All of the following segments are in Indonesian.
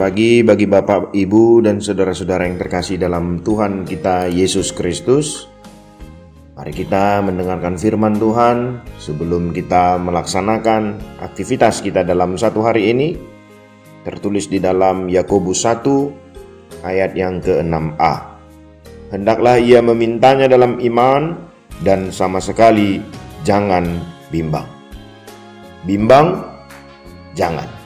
pagi bagi Bapak, Ibu, dan saudara-saudara yang terkasih dalam Tuhan kita Yesus Kristus. Mari kita mendengarkan firman Tuhan sebelum kita melaksanakan aktivitas kita dalam satu hari ini. Tertulis di dalam Yakobus 1 ayat yang ke-6a. Hendaklah ia memintanya dalam iman dan sama sekali jangan bimbang. Bimbang, jangan.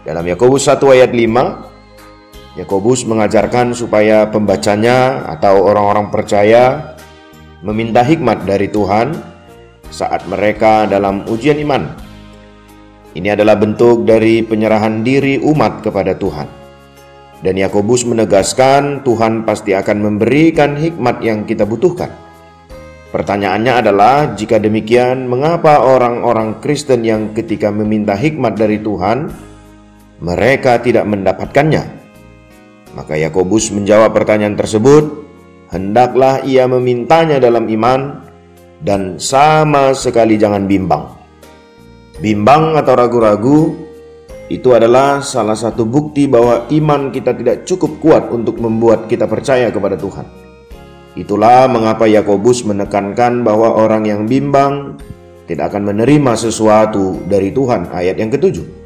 Dalam Yakobus 1 ayat 5, Yakobus mengajarkan supaya pembacanya atau orang-orang percaya meminta hikmat dari Tuhan saat mereka dalam ujian iman. Ini adalah bentuk dari penyerahan diri umat kepada Tuhan. Dan Yakobus menegaskan Tuhan pasti akan memberikan hikmat yang kita butuhkan. Pertanyaannya adalah, jika demikian, mengapa orang-orang Kristen yang ketika meminta hikmat dari Tuhan mereka tidak mendapatkannya. Maka Yakobus menjawab pertanyaan tersebut, hendaklah ia memintanya dalam iman dan sama sekali jangan bimbang. Bimbang atau ragu-ragu itu adalah salah satu bukti bahwa iman kita tidak cukup kuat untuk membuat kita percaya kepada Tuhan. Itulah mengapa Yakobus menekankan bahwa orang yang bimbang tidak akan menerima sesuatu dari Tuhan. Ayat yang ketujuh.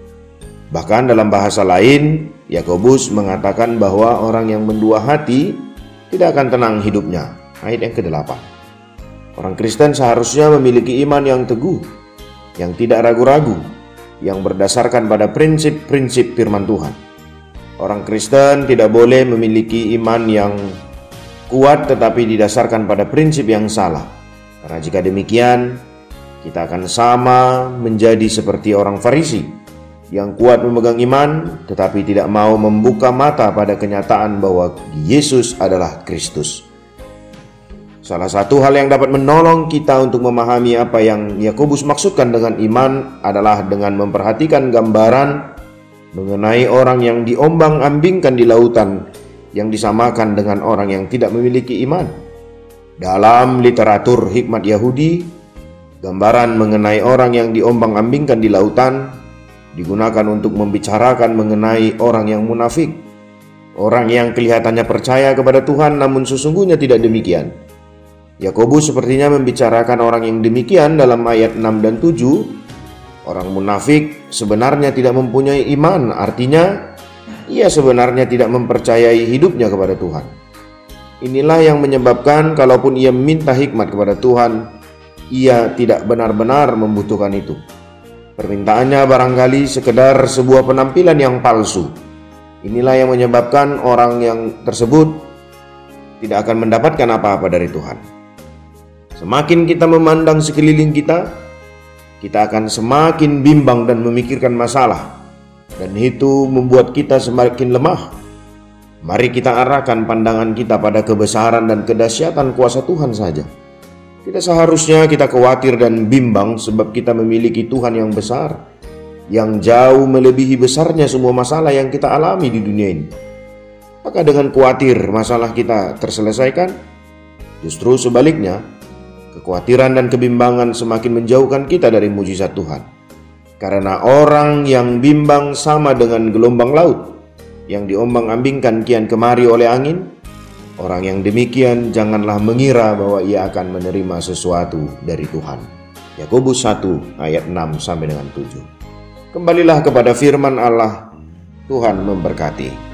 Bahkan dalam bahasa lain, Yakobus mengatakan bahwa orang yang mendua hati tidak akan tenang hidupnya. Ayat yang ke-8. Orang Kristen seharusnya memiliki iman yang teguh, yang tidak ragu-ragu, yang berdasarkan pada prinsip-prinsip firman Tuhan. Orang Kristen tidak boleh memiliki iman yang kuat tetapi didasarkan pada prinsip yang salah. Karena jika demikian, kita akan sama menjadi seperti orang Farisi yang kuat memegang iman tetapi tidak mau membuka mata pada kenyataan bahwa Yesus adalah Kristus. Salah satu hal yang dapat menolong kita untuk memahami apa yang Yakobus maksudkan dengan iman adalah dengan memperhatikan gambaran mengenai orang yang diombang-ambingkan di lautan yang disamakan dengan orang yang tidak memiliki iman. Dalam literatur hikmat Yahudi, gambaran mengenai orang yang diombang-ambingkan di lautan digunakan untuk membicarakan mengenai orang yang munafik, orang yang kelihatannya percaya kepada Tuhan namun sesungguhnya tidak demikian. Yakobus sepertinya membicarakan orang yang demikian dalam ayat 6 dan 7. Orang munafik sebenarnya tidak mempunyai iman, artinya ia sebenarnya tidak mempercayai hidupnya kepada Tuhan. Inilah yang menyebabkan kalaupun ia minta hikmat kepada Tuhan, ia tidak benar-benar membutuhkan itu. Permintaannya barangkali sekedar sebuah penampilan yang palsu. Inilah yang menyebabkan orang yang tersebut tidak akan mendapatkan apa-apa dari Tuhan. Semakin kita memandang sekeliling kita, kita akan semakin bimbang dan memikirkan masalah, dan itu membuat kita semakin lemah. Mari kita arahkan pandangan kita pada kebesaran dan kedahsyatan kuasa Tuhan saja. Tidak seharusnya kita khawatir dan bimbang sebab kita memiliki Tuhan yang besar, yang jauh melebihi besarnya semua masalah yang kita alami di dunia ini. Maka dengan khawatir masalah kita terselesaikan? Justru sebaliknya, kekhawatiran dan kebimbangan semakin menjauhkan kita dari mujizat Tuhan. Karena orang yang bimbang sama dengan gelombang laut yang diombang-ambingkan kian kemari oleh angin, Orang yang demikian janganlah mengira bahwa ia akan menerima sesuatu dari Tuhan. Yakobus 1 ayat 6 sampai dengan 7. Kembalilah kepada firman Allah. Tuhan memberkati.